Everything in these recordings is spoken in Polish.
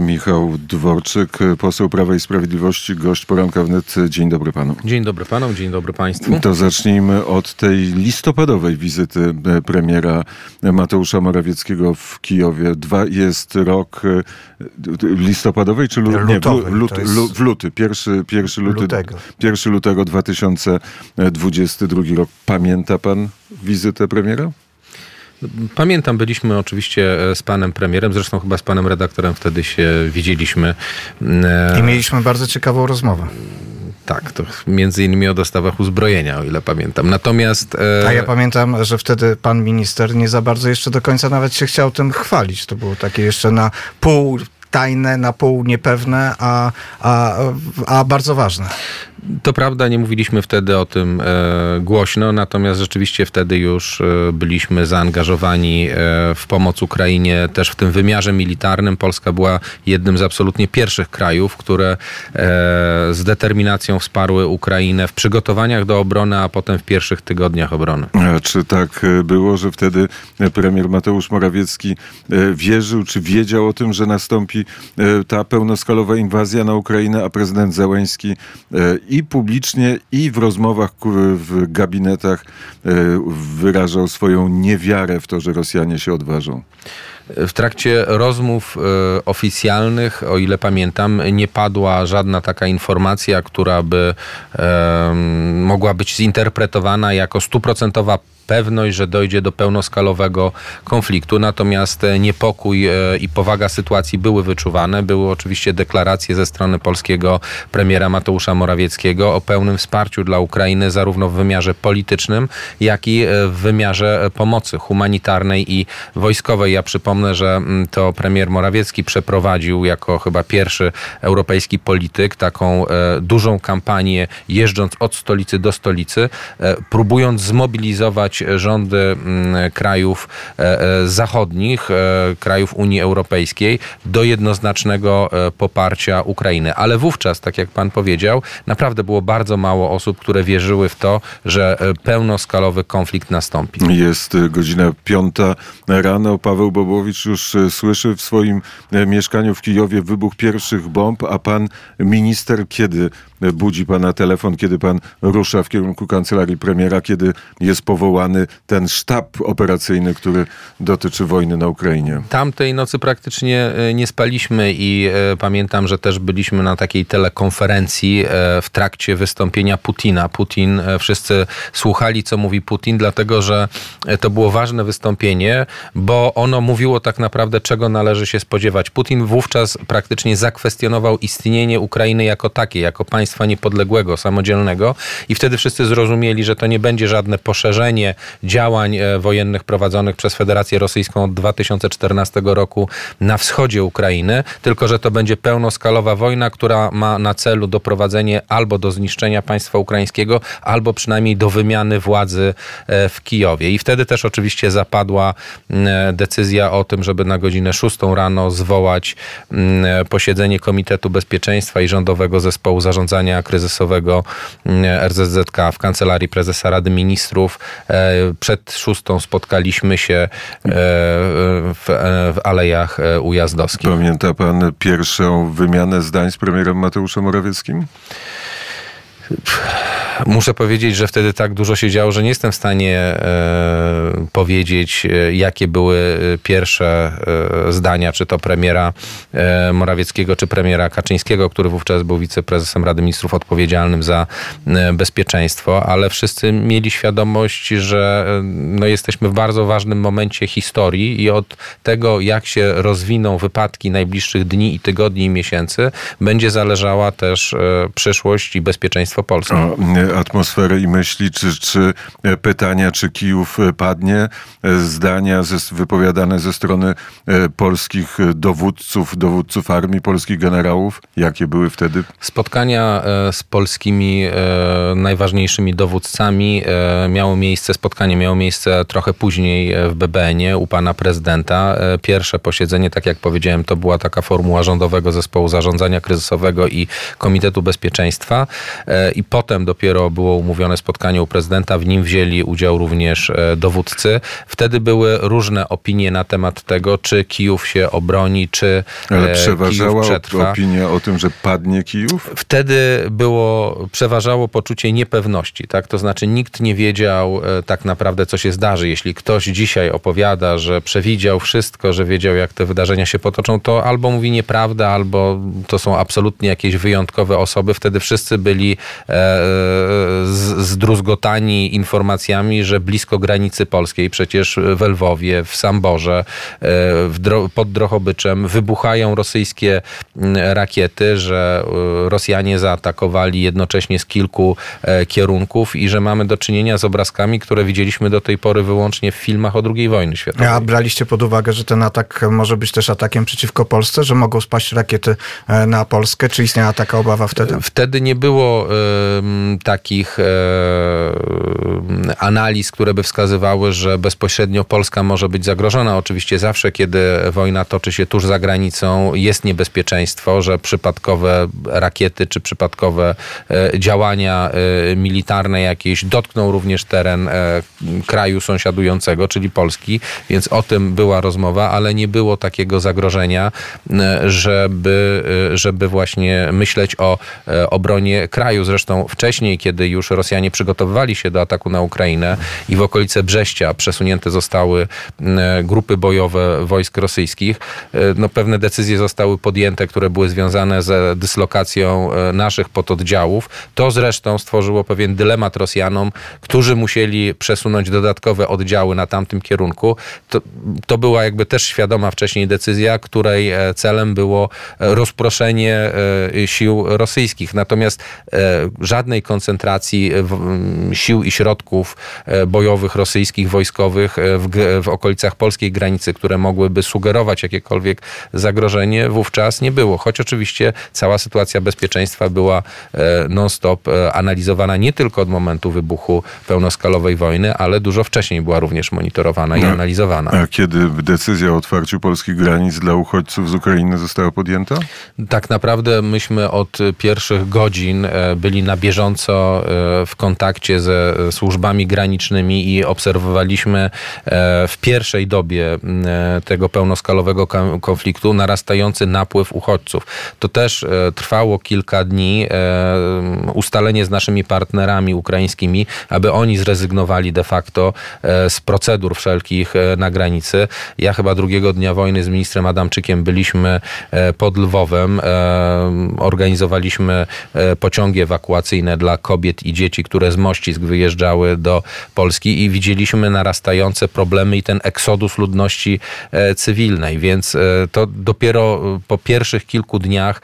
Michał Dworczyk, poseł Prawa i Sprawiedliwości, gość poranka wnet. Dzień dobry panu. Dzień dobry panom, dzień dobry państwu. To zacznijmy od tej listopadowej wizyty premiera Mateusza Morawieckiego w Kijowie. Dwa jest rok listopadowej czy lu, nie, w, lut, w luty, pierwszy, pierwszy luty, lutego. 1 lutego 2022 rok. Pamięta pan wizytę premiera? Pamiętam, byliśmy oczywiście e, z panem premierem, zresztą chyba z panem redaktorem wtedy się widzieliśmy. E, I mieliśmy bardzo ciekawą rozmowę. Tak, to między innymi o dostawach uzbrojenia, o ile pamiętam. Natomiast. E... A ja pamiętam, że wtedy pan minister nie za bardzo jeszcze do końca nawet się chciał tym chwalić. To było takie jeszcze na pół tajne, na pół niepewne, a, a, a bardzo ważne. To prawda, nie mówiliśmy wtedy o tym e, głośno, natomiast rzeczywiście wtedy już e, byliśmy zaangażowani e, w pomoc Ukrainie też w tym wymiarze militarnym. Polska była jednym z absolutnie pierwszych krajów, które z determinacją wsparły Ukrainę w przygotowaniach do obrony, a potem w pierwszych tygodniach obrony. A czy tak było, że wtedy premier Mateusz Morawiecki wierzył, czy wiedział o tym, że nastąpi ta pełnoskalowa inwazja na Ukrainę, a prezydent Zełęński i publicznie, i w rozmowach w gabinetach e, wyrażał swoją niewiarę w to, że Rosjanie się odważą. W trakcie rozmów e, oficjalnych, o ile pamiętam, nie padła żadna taka informacja, która by mogła być zinterpretowana jako stuprocentowa pewność, że dojdzie do pełnoskalowego konfliktu. Natomiast e, niepokój e, i powaga sytuacji były wyczuwane. Były oczywiście deklaracje ze strony polskiego premiera Mateusza Morawieckiego o pełnym wsparciu dla Ukrainy, zarówno w wymiarze politycznym, jak i e, w wymiarze pomocy humanitarnej i wojskowej. Ja przypomnę, że mm, to premier Morawiecki przeprowadził jako chyba pierwszy europejski polityk taką dużą kampanię, jeżdżąc od stolicy do stolicy, próbując zmobilizować rządy mm, krajów e, e, zachodnich, e, krajów Unii Europejskiej do jednoznacznego poparcia Ukrainy. Ale wówczas, tak jak pan powiedział, naprawdę było bardzo mało osób, które wierzyły w to, że pełnoskalowy konflikt nastąpi. Jest godzina piąta rano. Paweł Bobowicz już słyszy w swoim mieszkaniu w Kijowie wybuch pierwszych bomb, a pan minister kiedy budzi pana telefon, kiedy pan rusza w kierunku kancelarii premiera, kiedy jest powołany ten sztab operacyjny, który dotyczy wojny na Ukrainie. Tamtej nocy praktycznie e, nie spaliśmy i e, pamiętam, że też byliśmy na takiej telekonferencji e, w trakcie wystąpienia Putina. Putin, wszyscy słuchali, co mówi Putin, dlatego że to było ważne wystąpienie, bo ono mówiło tak naprawdę, czego należy się spodziewać. Putin wówczas praktycznie zakwestionował istnienie Ukrainy jako takiej, jako państwa państwa niepodległego, samodzielnego i wtedy wszyscy zrozumieli, że to nie będzie żadne poszerzenie działań e, wojennych prowadzonych przez Federację Rosyjską od 2014 roku na wschodzie Ukrainy, tylko że to będzie pełnoskalowa wojna, która ma na celu doprowadzenie albo do zniszczenia państwa ukraińskiego, albo przynajmniej do wymiany władzy e, w Kijowie. I wtedy też oczywiście zapadła e, decyzja o tym, żeby na godzinę 6 rano zwołać posiedzenie Komitetu Bezpieczeństwa i Rządowego Zespołu Zarządzania zarządzania kryzysowego mm, RZZK w Kancelarii Prezesa Rady Ministrów. E, przed szóstą spotkaliśmy się e, w, e, w Alejach Ujazdowskich. Pamięta pan pierwszą wymianę zdań z premierem Mateuszem Morawieckim? Muszę powiedzieć, że wtedy tak dużo się działo, że nie jestem w stanie e, powiedzieć, e, jakie były e, pierwsze e, zdania, czy to premiera e, Morawieckiego, czy premiera Kaczyńskiego, który wówczas był wiceprezesem Rady Ministrów odpowiedzialnym za e, bezpieczeństwo, ale wszyscy mieli świadomość, że no, jesteśmy w bardzo ważnym momencie historii i od tego, jak się rozwiną wypadki najbliższych dni i tygodni i miesięcy, będzie zależała też przyszłość i bezpieczeństwo Polski atmosfery i myśli, czy, czy pytania, czy Kijów padnie, zdania ze, wypowiadane ze strony e, polskich dowódców, dowódców armii, polskich generałów, jakie były wtedy? Spotkania e, z polskimi e, najważniejszymi dowódcami miało miejsce, spotkanie miało miejsce trochę później w BBN-ie u pana prezydenta. Pierwsze posiedzenie, tak jak powiedziałem, to była taka formuła rządowego zespołu zarządzania kryzysowego i Komitetu Bezpieczeństwa i potem dopiero dopiero było umówione spotkanie u prezydenta, w nim wzięli udział również dowódcy. Wtedy były różne opinie na temat tego, czy Kijów się obroni, czy Ale Kijów przeważała przetrwa. opinia o tym, że padnie Kijów? Wtedy było, przeważało poczucie niepewności, tak? To znaczy nikt nie wiedział e, tak naprawdę, co się zdarzy. Jeśli ktoś dzisiaj opowiada, że przewidział wszystko, że wiedział, jak te wydarzenia się potoczą, to albo mówi nieprawda, albo to są absolutnie jakieś wyjątkowe osoby. Wtedy wszyscy byli e, zdruzgotani informacjami, że blisko granicy polskiej, przecież w Lwowie, w Samborze, e, w Dro- pod Drohobyczem wybuchają rosyjskie mm, rakiety, że e, Rosjanie zaatakowali jednocześnie z kilku e, kierunków i że mamy do czynienia z obrazkami, które widzieliśmy do tej pory wyłącznie w filmach o II wojny światowej. A braliście pod uwagę, że ten atak może być też atakiem przeciwko Polsce, że mogą spaść rakiety na Polskę? Czy istniała taka obawa wtedy? Wtedy nie było em, takich em, analiz, które by wskazywały, że bezpośrednio Polska może być zagrożona. Oczywiście zawsze, kiedy wojna toczy się tuż za granicą, jest niebezpieczeństwo, że przypadkowe rakiety czy przypadkowe e, działania e, militarne jakieś dotkną również teren e, kraju sąsiadującego, czyli Polski, więc o tym była rozmowa, ale nie było takiego zagrożenia, e, żeby, e, żeby właśnie myśleć o e, obronie kraju. Zresztą wcześniej, kiedy już Rosjanie przygotowywali się do ataku na Ukrainę i w okolice Brześcia przesunięte zostały grupy bojowe wojsk rosyjskich, e, no pewne decyzje zostały podjęte, które były związane z dyslokacją e, naszych pododdziałów. To zresztą stworzyło pewien dylemat Rosjanom, którzy musieli przesunąć dodatkowe oddziały na tamtym kierunku. To, to była jakby też świadoma wcześniej decyzja, której e, celem było rozproszenie sił rosyjskich. Natomiast żadnej koncentracji w, m, sił i środków e, bojowych rosyjskich, wojskowych e, w, w okolicach polskiej granicy, które mogłyby sugerować jakiekolwiek zagrożenie, wówczas nie było. Choć oczywiście cała sytuacja bezpieczeństwa była e, non-stop e, analizowana nie tylko od momentu wybuchu pełnoskalowej wojny, ale dużo wcześniej była również monitorowana i No. analizowana. A kiedy decyzja o otwarciu polskich granic dla uchodźców z Ukrainy została podjęta? Tak naprawdę myśmy od pierwszych godzin e, byli na bieżąco e, w kontakcie ze służbami granicznymi i obserwowaliśmy e, w pierwszej dobie e, tego pełnoskalowego konfliktu narastający napływ uchodźców. To też trwało kilka dni, ustalenie z naszymi partnerami ukraińskimi, aby oni zrezygnowali de facto z procedur wszelkich na granicy. Ja chyba drugiego dnia wojny z ministrem Adamczykiem byliśmy pod Lwowem. Organizowaliśmy pociągi ewakuacyjne dla kobiet i dzieci, które z Mościsk wyjeżdżały do Polski i widzieliśmy narastające problemy i ten eksodus ludności e, cywilnej, więc e, to dopiero e, po pierwszych kilku dniach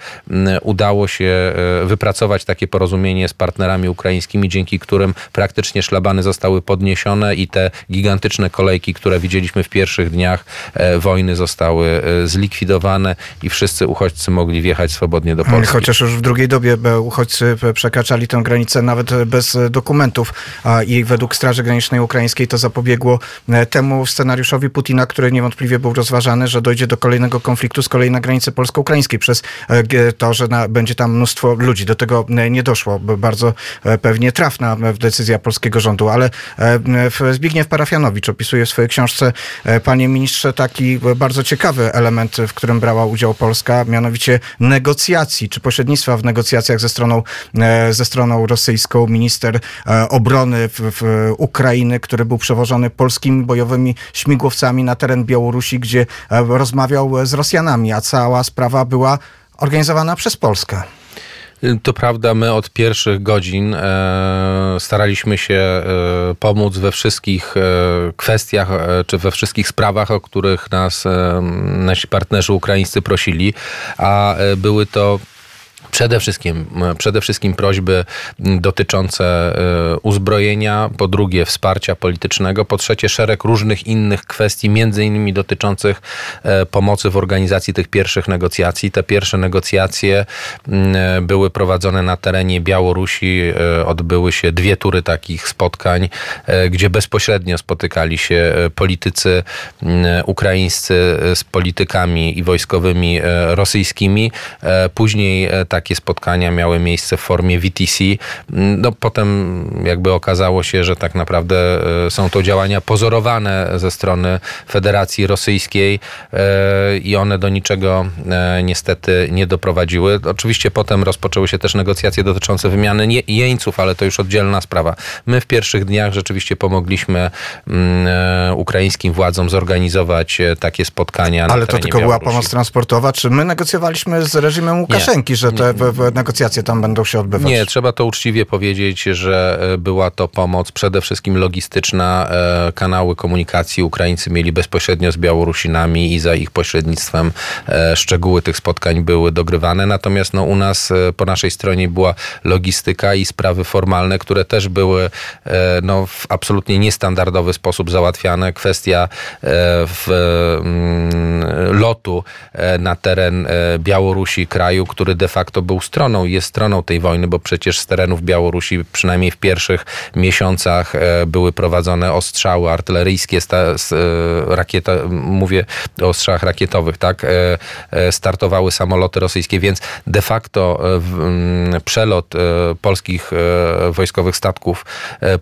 udało się wypracować takie porozumienie z partnerami ukraińskimi, dzięki którym praktycznie szlabany zostały podniesione i te gigantyczne kolejki, które widzieliśmy w pierwszych dniach wojny zostały zlikwidowane i wszyscy uchodźcy mogli wjechać swobodnie do Polski. Chociaż już w drugiej dobie uchodźcy przekraczali tę granicę nawet e, bez e, dokumentów i według Straży Granicznej Ukraińskiej to zapobiegło e, temu scenariuszowi Putina, który niewątpliwie był rozważany, że dojdzie do kolejnego konfliktu z kolei na granicy polsko-ukraińskiej przez to, że na, będzie tam mnóstwo ludzi. Do tego nie doszło. Bardzo pewnie trafna decyzja polskiego rządu, ale Zbigniew Parafianowicz opisuje w swojej książce, panie ministrze, taki bardzo ciekawy element, w którym brała udział Polska, mianowicie negocjacji, czy pośrednictwa w negocjacjach ze stroną, ze stroną rosyjską. Minister e, obrony w, w Ukrainy, który był przewożony polskimi bojowymi śmigłowcami na teren Białorusi, gdzie e, rozmawiał z Rosjanami, a cała sprawa była organizowana przez Polskę. To prawda, my od pierwszych godzin e, staraliśmy się pomóc we wszystkich kwestiach, czy we wszystkich sprawach, o których nas nasi partnerzy ukraińscy prosili, a były to Przede wszystkim, przede wszystkim prośby dotyczące e, uzbrojenia, po drugie wsparcia politycznego, po trzecie szereg różnych innych kwestii, między innymi dotyczących e, pomocy w organizacji tych pierwszych negocjacji. Te pierwsze negocjacje m, e, były prowadzone na terenie Białorusi, odbyły się dwie tury takich spotkań, gdzie bezpośrednio spotykali się politycy m, ukraińscy z politykami i wojskowymi rosyjskimi. Później tak takie spotkania miały miejsce w formie VTC. No potem jakby okazało się, że tak naprawdę są to działania pozorowane ze strony Federacji Rosyjskiej i one do niczego niestety nie doprowadziły. Oczywiście potem rozpoczęły się też negocjacje dotyczące wymiany jeńców, ale to już oddzielna sprawa. My w pierwszych dniach rzeczywiście pomogliśmy ukraińskim władzom zorganizować takie spotkania. Ale to tylko była pomoc transportowa. Czy my negocjowaliśmy z reżimem Łukaszenki, nie, że te negocjacje tam będą się odbywać? Nie, trzeba to uczciwie powiedzieć, że e, była to pomoc przede wszystkim logistyczna. E, kanały komunikacji Ukraińcy mieli bezpośrednio z Białorusinami i za ich pośrednictwem e, szczegóły tych spotkań były dogrywane. Natomiast no, u nas po naszej stronie była logistyka i sprawy formalne, które też były no, w absolutnie niestandardowy sposób załatwiane. Kwestia w mm, lotu na teren Białorusi, kraju, który de facto był stroną jest stroną tej wojny, bo przecież z terenów Białorusi przynajmniej w pierwszych miesiącach e, były prowadzone ostrzały artyleryjskie, rakieta, mówię o ostrzałach rakietowych, tak? Startowały samoloty rosyjskie, więc de facto przelot polskich wojskowych statków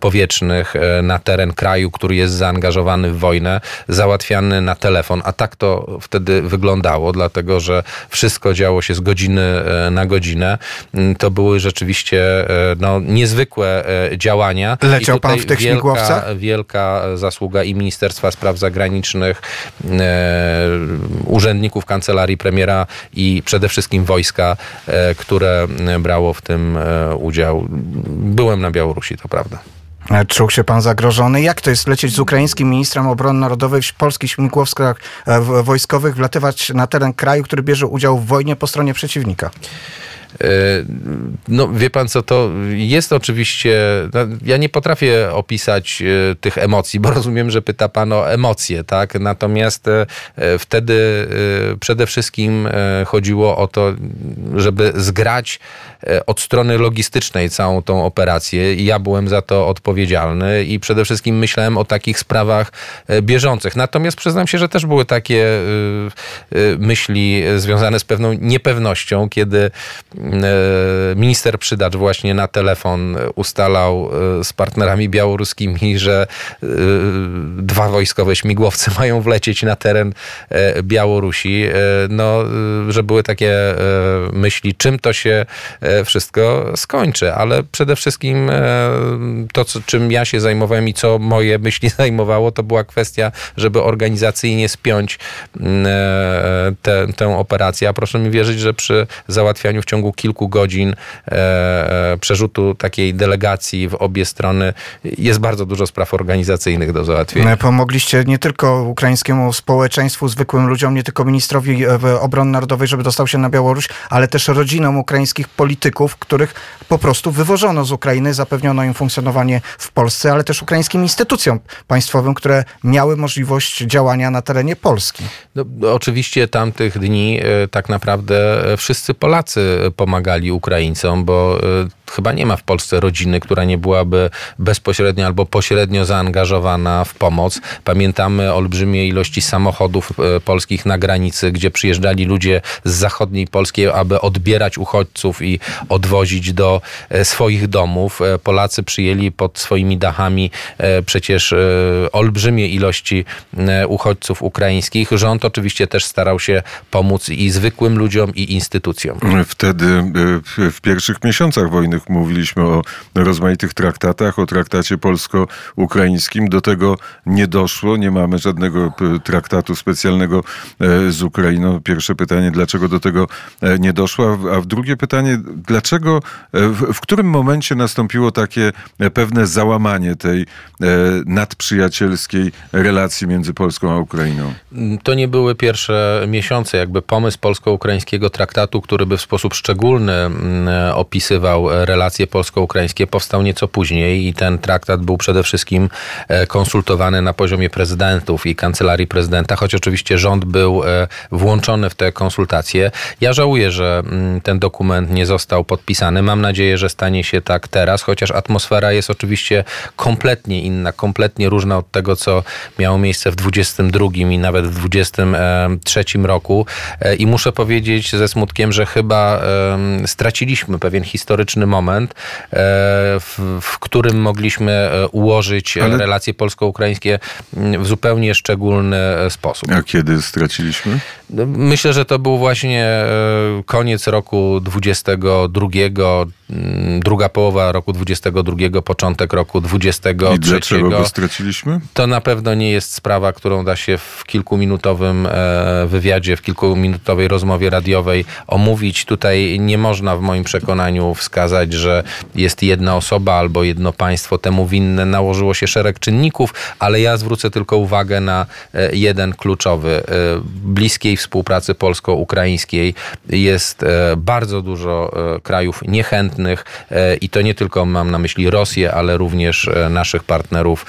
powietrznych na teren kraju, który jest zaangażowany w wojnę, załatwiany na telefon, a tak to wtedy wyglądało, dlatego że wszystko działo się z godziny e, na godzinę. Mm, to były rzeczywiście e, no, niezwykłe e, działania. Leciał pan w tych wielka, śmigłowcach? Wielka zasługa i Ministerstwa Spraw Zagranicznych, urzędników kancelarii premiera i przede wszystkim wojska, które brało w tym udział. Byłem na Białorusi, to prawda. Czuł się pan zagrożony? Jak to jest lecieć z ukraińskim ministrem obrony narodowej w polskich śmigłowskach e, wojskowych, wlatywać na teren kraju, który bierze udział w wojnie po stronie przeciwnika? E, no wie pan co, to jest oczywiście, no, ja nie potrafię opisać e, tych emocji, bo rozumiem, że pyta pan o emocje, tak? Natomiast e, wtedy przede wszystkim chodziło o to, żeby zgrać od strony logistycznej całą tą operację i ja byłem za to odpowiedzialny i przede wszystkim myślałem o takich sprawach bieżących. Natomiast przyznam się, że też były takie myśli związane z pewną niepewnością, kiedy minister Przydacz właśnie na telefon ustalał e, z partnerami białoruskimi, że e, dwa wojskowe śmigłowce mają wlecieć na teren Białorusi. No, że były takie myśli, czym to się wszystko skończy, ale przede wszystkim to, czym ja się zajmowałem i co moje myśli zajmowało, to była kwestia, żeby organizacyjnie spiąć tę, tę operację. A proszę mi wierzyć, że przy załatwianiu w ciągu kilku godzin e, e, przerzutu takiej delegacji w obie strony jest bardzo dużo spraw organizacyjnych do załatwienia. Pomogliście nie tylko ukraińskiemu społeczeństwu, zwykłym ludziom, nie tylko ministrowi e, obrony narodowej, żeby dostał się na Białoruś, ale też rodzinom ukraińskich polityków, których po prostu wywożono z Ukrainy, zapewniono im funkcjonowanie w Polsce, ale też ukraińskim instytucjom państwowym, które miały możliwość działania na terenie Polski. No, oczywiście tamtych dni tak naprawdę wszyscy Polacy pomagali Ukraińcom, bo y, chyba nie ma w Polsce rodziny, która nie byłaby bezpośrednio albo pośrednio zaangażowana w pomoc. Pamiętamy olbrzymie ilości samochodów e, polskich na granicy, gdzie przyjeżdżali ludzie z zachodniej Polski, aby odbierać uchodźców i odwozić do e, swoich domów. E, Polacy przyjęli pod swoimi dachami przecież olbrzymie ilości uchodźców ukraińskich. Rząd oczywiście też starał się pomóc i zwykłym ludziom, i instytucjom. Wtedy w pierwszych miesiącach wojny mówiliśmy o rozmaitych traktatach, o traktacie polsko-ukraińskim. Do tego nie doszło, nie mamy żadnego e, traktatu specjalnego e, z Ukrainą. Pierwsze pytanie, dlaczego do tego e, nie doszło? A drugie pytanie, dlaczego, w, w którym momencie nastąpiło takie pewne załamanie tej nadprzyjacielskiej relacji między Polską a Ukrainą? To nie były pierwsze miesiące, jakby pomysł polsko-ukraińskiego traktatu, który by w sposób szczególny mm, opisywał relacje polsko-ukraińskie powstał nieco później i ten traktat był przede wszystkim e, konsultowany na poziomie prezydentów i kancelarii prezydenta, choć oczywiście rząd był e, włączony w te konsultacje. Ja żałuję, że mm, ten dokument nie został podpisany. Mam nadzieję, że stanie się tak teraz, chociaż atmosfera jest oczywiście kompletnie inna, kompletnie różna od tego, co miało miejsce w 22 i nawet w 23 roku. E, I muszę powiedzieć ze smutkiem, że chyba straciliśmy pewien historyczny moment, e, w, w którym mogliśmy e, ułożyć e, Ale- relacje polsko-ukraińskie mm, w zupełnie szczególny sposób. A kiedy straciliśmy? No, Myślę, że to był właśnie e, koniec roku 22, mm, druga połowa roku 22, początek roku 23. I dlaczego go straciliśmy? To na pewno nie jest sprawa, którą da się w kilkuminutowym e, wywiadzie, w kilkuminutowej rozmowie radiowej omówić. Tutaj nie można w moim przekonaniu wskazać, że jest jedna osoba albo jedno państwo temu winne. Nałożyło się szereg czynników, ale ja zwrócę tylko uwagę na e, jeden kluczowy. Bliskiej współpracy polsko-ukraińskiej jest e, bardzo dużo e, krajów niechętnych e, i to nie tylko mam na myśli Rosję, ale również naszych partnerów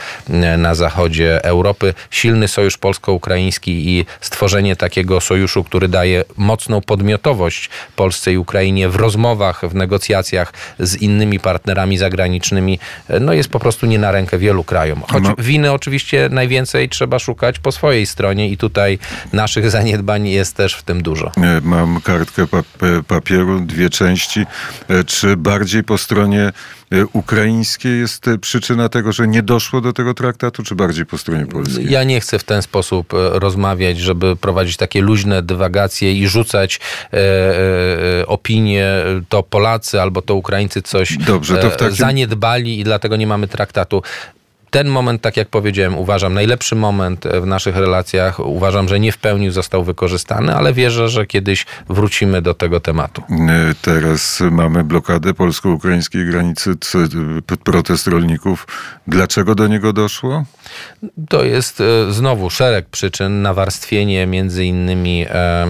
na zachodzie Europy. Silny sojusz polsko-ukraiński i stworzenie takiego sojuszu, który daje mocną podmiotowość Polsce i Ukrainie w rozmowach, w negocjacjach z innymi partnerami zagranicznymi, no jest po prostu nie na rękę wielu krajom. Choć winy oczywiście najwięcej trzeba szukać po swojej stronie i tutaj naszych zaniedbań jest też w tym dużo. E, Mam kartkę pap- papieru, dwie części. E, Czy bardziej po stronie e, ukraińskiej jest przyczyna tego, że nie doszło do tego traktatu, czy bardziej po stronie polskiej? Ja nie chcę w ten sposób rozmawiać, żeby prowadzić takie luźne dywagacje i rzucać e, e, opinie, to Polacy albo to Ukraińcy coś Dobrze, to takim- zaniedbali i dlatego nie mamy traktatu. Ten moment, tak jak powiedziałem, uważam najlepszy moment w naszych relacjach. Uważam, że nie w pełni został wykorzystany, ale wierzę, że kiedyś wrócimy do tego tematu. E, Teraz mamy blokadę polsko-ukraińskiej granicy, p- protest rolników. Dlaczego do niego doszło? To jest e, znowu szereg przyczyn, nawarstwienie między innymi e,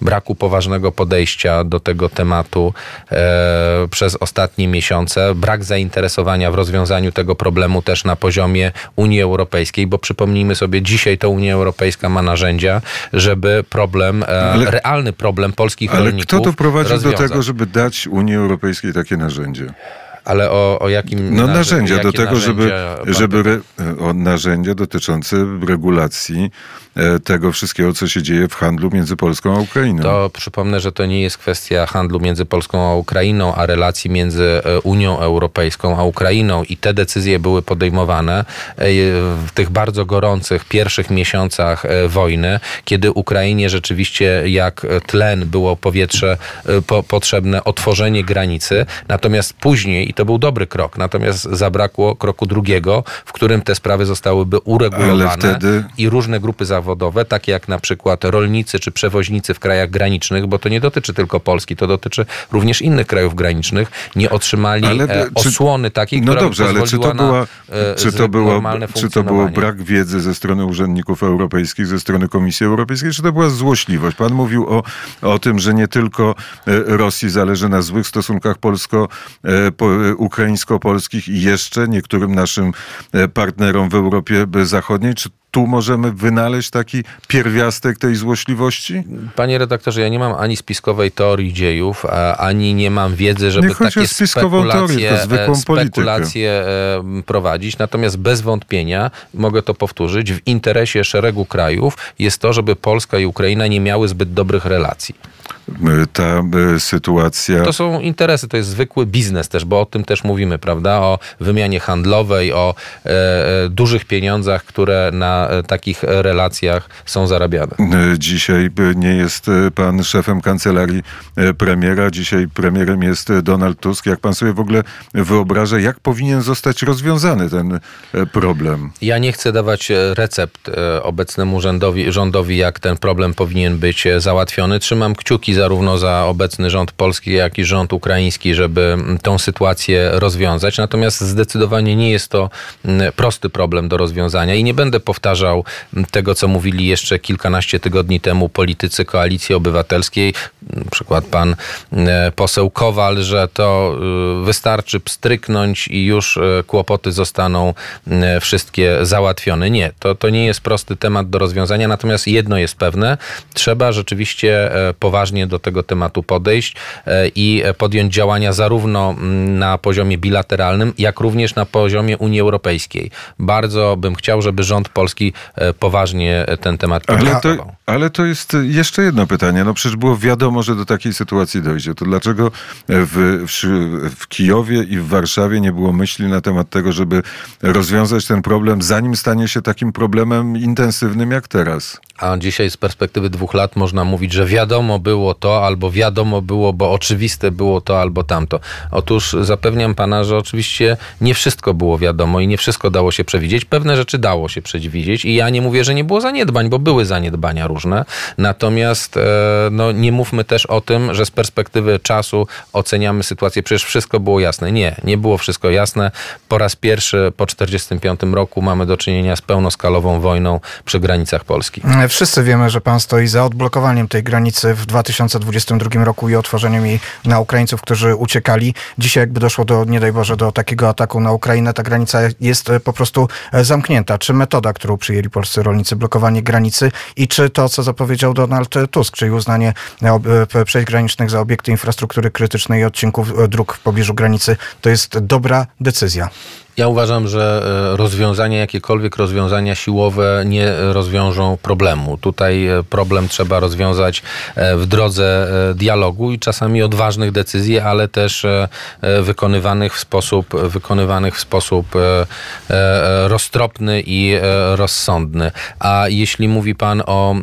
braku poważnego podejścia do tego tematu e, przez ostatnie miesiące, brak zainteresowania w rozwiązaniu tego problemu też na poziomie Unii Europejskiej, bo przypomnijmy sobie, dzisiaj to Unia Europejska ma narzędzia, żeby problem, e, Ale- realny problem polskich Ale rolników kto doprowadził do rozwiązać. tego, żeby dać Unii Europejskiej takie narzędzie? Ale o, o jakim No narzędzia do tego, żeby, żeby re, o, narzędzia dotyczące regulacji e, tego wszystkiego, co się dzieje w handlu między Polską a Ukrainą. To przypomnę, że to nie jest kwestia handlu między Polską a Ukrainą, a relacji między e, Unią Europejską a Ukrainą i te decyzje były podejmowane e, w tych bardzo gorących pierwszych miesiącach e, wojny, kiedy Ukrainie rzeczywiście jak tlen było powietrze e, po, potrzebne otworzenie granicy, natomiast później, i to był dobry krok, natomiast zabrakło kroku drugiego, w którym te sprawy zostałyby uregulowane wtedy- i różne grupy zawodowe, takie jak na przykład rolnicy czy przewoźnicy w krajach granicznych, bo to nie dotyczy tylko Polski, to dotyczy również innych krajów granicznych, nie otrzymali Ale, e, czy- osłony takiej, No która dobrze, ale czy to, była, na e, czy, to było, normalne czy to było brak wiedzy ze strony urzędników europejskich, ze strony Komisji Europejskiej, czy to była złośliwość? Pan mówił o, o tym, że nie tylko e, Rosji zależy na złych stosunkach polsko-ukraińsko-polskich i jeszcze niektórym naszym partnerom w Europie Zachodniej. Czy tu możemy wynaleźć taki pierwiastek tej złośliwości? Panie redaktorze, ja nie mam ani spiskowej teorii dziejów, ani nie mam wiedzy, żeby takie teorię, spekulacje, e, politykę. spekulacje e, prowadzić. Natomiast bez wątpienia, mogę to powtórzyć, w interesie szeregu krajów jest to, żeby Polska i Ukraina nie miały zbyt dobrych relacji. E, Ta e, sytuacja... To są interesy, to jest zwykły biznes też, bo o tym też mówimy, prawda? O wymianie handlowej, o e, e, dużych pieniądzach, które na e, takich relacjach są zarabiane. E, Dzisiaj e, nie jest pan szefem kancelarii premiera, dzisiaj premierem jest Donald Tusk. Jak pan sobie w ogóle wyobraża, jak powinien zostać rozwiązany ten problem? Ja nie chcę dawać recept obecnemu rządowi, rządowi, jak ten problem powinien być załatwiony. Trzymam kciuki zarówno za obecny rząd polski, jak i rząd ukraiński, żeby tą sytuację rozwiązać. Natomiast zdecydowanie nie jest to prosty problem do rozwiązania i nie będę powtarzał powtarzał tego, co mówili jeszcze kilkanaście tygodni temu politycy Koalicji Obywatelskiej, na przykład pan e, poseł Kowal, że to e, wystarczy pstryknąć i już e, kłopoty zostaną wszystkie załatwione. Nie, to, to nie jest prosty temat do rozwiązania, natomiast jedno jest pewne, trzeba rzeczywiście poważnie do tego tematu podejść i podjąć działania zarówno na poziomie bilateralnym, jak również na poziomie Unii Europejskiej. Bardzo bym chciał, żeby rząd polski e, poważnie ten temat Ale to, ale to jest jeszcze jedno pytanie. No przecież było wiadomo, że do takiej sytuacji dojdzie. To dlaczego w, w, w Kijowie i w Warszawie nie było myśli na temat tego, żeby rozwiązać ten problem, zanim stanie się takim problemem intensywnym jak teraz? A dzisiaj z perspektywy dwóch lat można mówić, że wiadomo było to, albo wiadomo było, bo oczywiste było to, albo tamto. Otóż zapewniam pana, że oczywiście nie wszystko było wiadomo i nie wszystko dało się przewidzieć. Pewne rzeczy dało się przewidzieć i ja nie mówię, że nie było zaniedbań, bo były zaniedbania różne. Natomiast e, no, nie mówmy też o tym, że z perspektywy czasu oceniamy sytuację. Przecież wszystko było jasne. Nie, nie było wszystko jasne. Po raz pierwszy po 1945 roku mamy do czynienia z pełnoskalową wojną przy granicach Polski. Wszyscy wiemy, że pan stoi za odblokowaniem tej granicy w 2022 roku i otworzeniem jej na Ukraińców, którzy uciekali. Dzisiaj jakby doszło do, nie daj Boże, do takiego ataku na Ukrainę, ta granica jest e, po prostu e, zamknięta. Czy metoda, którą przyjęli polscy rolnicy, blokowanie granicy i czy to, co zapowiedział Donald Tusk, czyli uznanie przejść granicznych za obiekty infrastruktury krytycznej i odcinków dróg w pobliżu granicy, to jest dobra decyzja? Ja uważam, że e, rozwiązania, jakiekolwiek rozwiązania siłowe nie rozwiążą problemu. Tutaj e, problem trzeba rozwiązać e, w drodze dialogu i czasami odważnych decyzji, ale też wykonywanych w sposób, wykonywanych w sposób roztropny i rozsądny. A jeśli mówi Pan o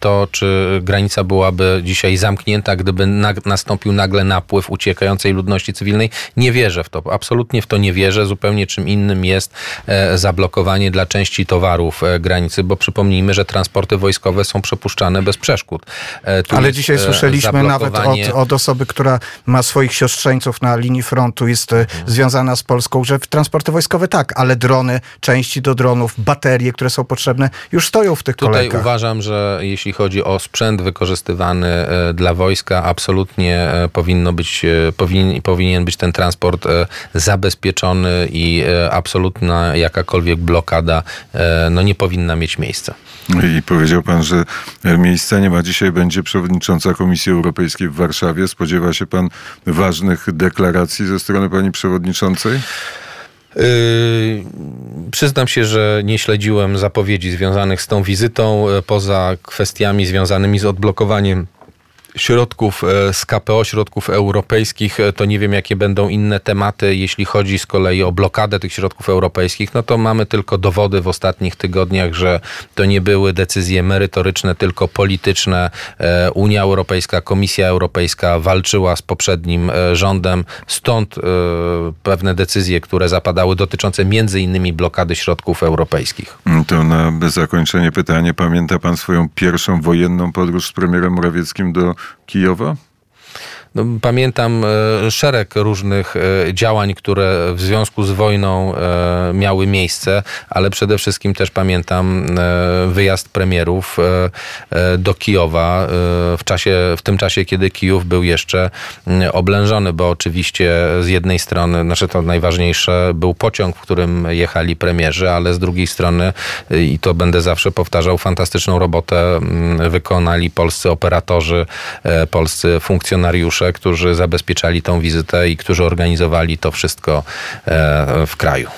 to, czy granica byłaby dzisiaj zamknięta, gdyby nastąpił nagle napływ uciekającej ludności cywilnej, nie wierzę w to. Absolutnie w to nie wierzę. Zupełnie czym innym jest e, zablokowanie dla części towarów e, granicy, bo przypomnijmy, że transporty wojskowe są przepuszczane bez przeszkód. E, tu Ale dzisiaj słyszeliśmy nawet od, od, osoby, która ma swoich siostrzeńców na linii frontu, jest mhm. związana z Polską, że transporty wojskowe tak, ale drony, części do dronów, baterie, które są potrzebne, już stoją w tych Tutaj kolejkach. uważam, że jeśli chodzi o sprzęt wykorzystywany dla wojska, absolutnie powinno być, powinien, powinien być ten transport zabezpieczony i absolutna jakakolwiek blokada no, nie powinna mieć miejsca. I powiedział pan, że miejsca nie ma. Dzisiaj będzie przewodnicząca Komisji Europejskiej w Warszawie. Spodziewa się pan ważnych deklaracji ze strony pani przewodniczącej? Yy, przyznam się, że nie śledziłem zapowiedzi związanych z tą wizytą, poza kwestiami związanymi z odblokowaniem środków e, z KPO, środków europejskich, e, to nie wiem, jakie będą inne tematy. Jeśli chodzi z kolei o blokadę tych środków europejskich, no to mamy tylko dowody w ostatnich tygodniach, że to nie były decyzje merytoryczne, tylko polityczne. E, Unia Europejska, Komisja Europejska walczyła z poprzednim rządem, stąd pewne decyzje, które zapadały dotyczące między innymi blokady środków europejskich. To na zakończenie pytanie. Pamięta pan swoją pierwszą wojenną podróż z premierem Morawieckim do Kijowa? No, pamiętam e, szereg różnych e, działań, które w związku z wojną e, miały miejsce, ale przede wszystkim też pamiętam wyjazd premierów do Kijowa w, czasie, w tym czasie, kiedy Kijów był jeszcze oblężony, bo oczywiście z jednej strony, znaczy to najważniejsze, był pociąg, w którym jechali premierzy, ale z drugiej strony, i to będę zawsze powtarzał, fantastyczną robotę wykonali polscy operatorzy, polscy funkcjonariusze, którzy zabezpieczali tą wizytę i którzy organizowali to wszystko e, w kraju.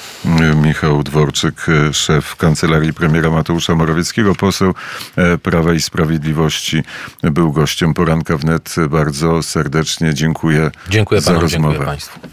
Michał Dworczyk, szef kancelarii premiera Mateusza Morawieckiego, poseł e, Prawa i Sprawiedliwości, był gościem poranka wnet. Bardzo serdecznie dziękuję, dziękuję za panu, rozmowę. Dziękuję państwu.